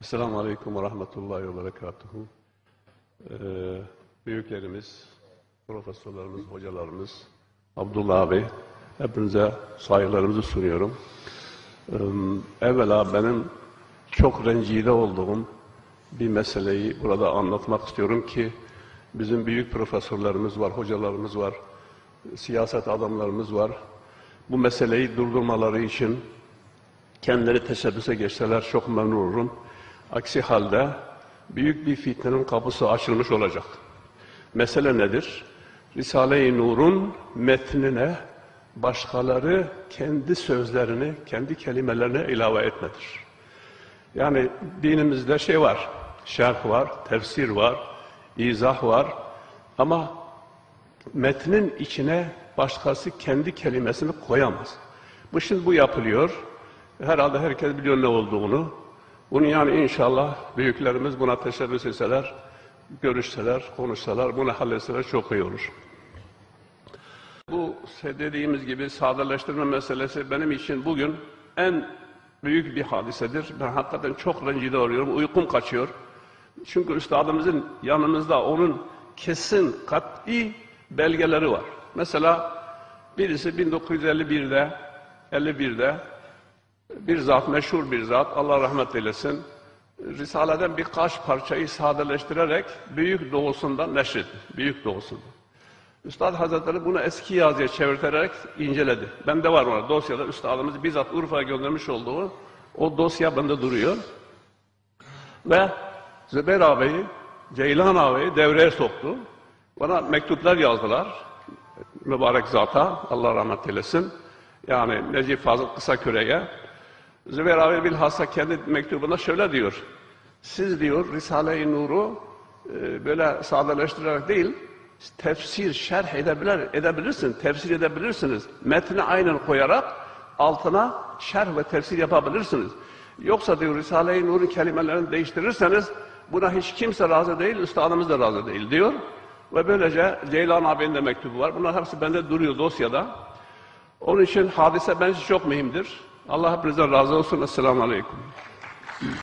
Esselamu Aleyküm ve Rahmetullahi ve Berekatuhu. Ee, büyüklerimiz, profesörlerimiz, hocalarımız, Abdullah abi, hepinize saygılarımızı sunuyorum. Ee, evvela benim çok rencide olduğum bir meseleyi burada anlatmak istiyorum ki bizim büyük profesörlerimiz var, hocalarımız var, siyaset adamlarımız var. Bu meseleyi durdurmaları için kendileri teşebbüse geçseler çok memnun olurum. Aksi halde büyük bir fitnenin kapısı açılmış olacak. Mesele nedir? Risale-i Nur'un metnine başkaları kendi sözlerini, kendi kelimelerini ilave etmedir. Yani dinimizde şey var, şerh var, tefsir var, izah var ama metnin içine başkası kendi kelimesini koyamaz. Bu şimdi bu yapılıyor. Herhalde herkes biliyor ne olduğunu. Bunu yani inşallah büyüklerimiz buna teşebbüs etseler, görüşseler, konuşsalar, bunu halletseler çok iyi olur. Bu dediğimiz gibi sadeleştirme meselesi benim için bugün en büyük bir hadisedir. Ben hakikaten çok rencide oluyorum, uykum kaçıyor. Çünkü üstadımızın yanımızda onun kesin, kat'i belgeleri var. Mesela birisi 1951'de, 51'de bir zat, meşhur bir zat, Allah rahmet eylesin, Risale'den birkaç parçayı sadeleştirerek Büyük Doğusu'nda neşretti. Büyük Doğusu'nda. Üstad Hazretleri bunu eski yazıya çevirterek inceledi. Bende var orada dosyada üstadımız bizzat Urfa'ya göndermiş olduğu o dosya bende duruyor. Ve Zübeyir ağabeyi, Ceylan ağabeyi devreye soktu. Bana mektuplar yazdılar. Mübarek zata, Allah rahmet eylesin. Yani Necip Fazıl Kısaküre'ye. Zübeyir abi bilhassa kendi mektubunda şöyle diyor. Siz diyor Risale-i Nur'u e, böyle sadeleştirerek değil, tefsir, şerh edebilir, edebilirsin, tefsir edebilirsiniz. Metni aynen koyarak altına şerh ve tefsir yapabilirsiniz. Yoksa diyor Risale-i Nur'un kelimelerini değiştirirseniz buna hiç kimse razı değil, üstadımız da razı değil diyor. Ve böylece Ceylan abinin de mektubu var. Bunlar hepsi bende duruyor dosyada. Onun için hadise bence çok mühimdir. Allah hepinizden razı olsun. Esselamu Aleyküm.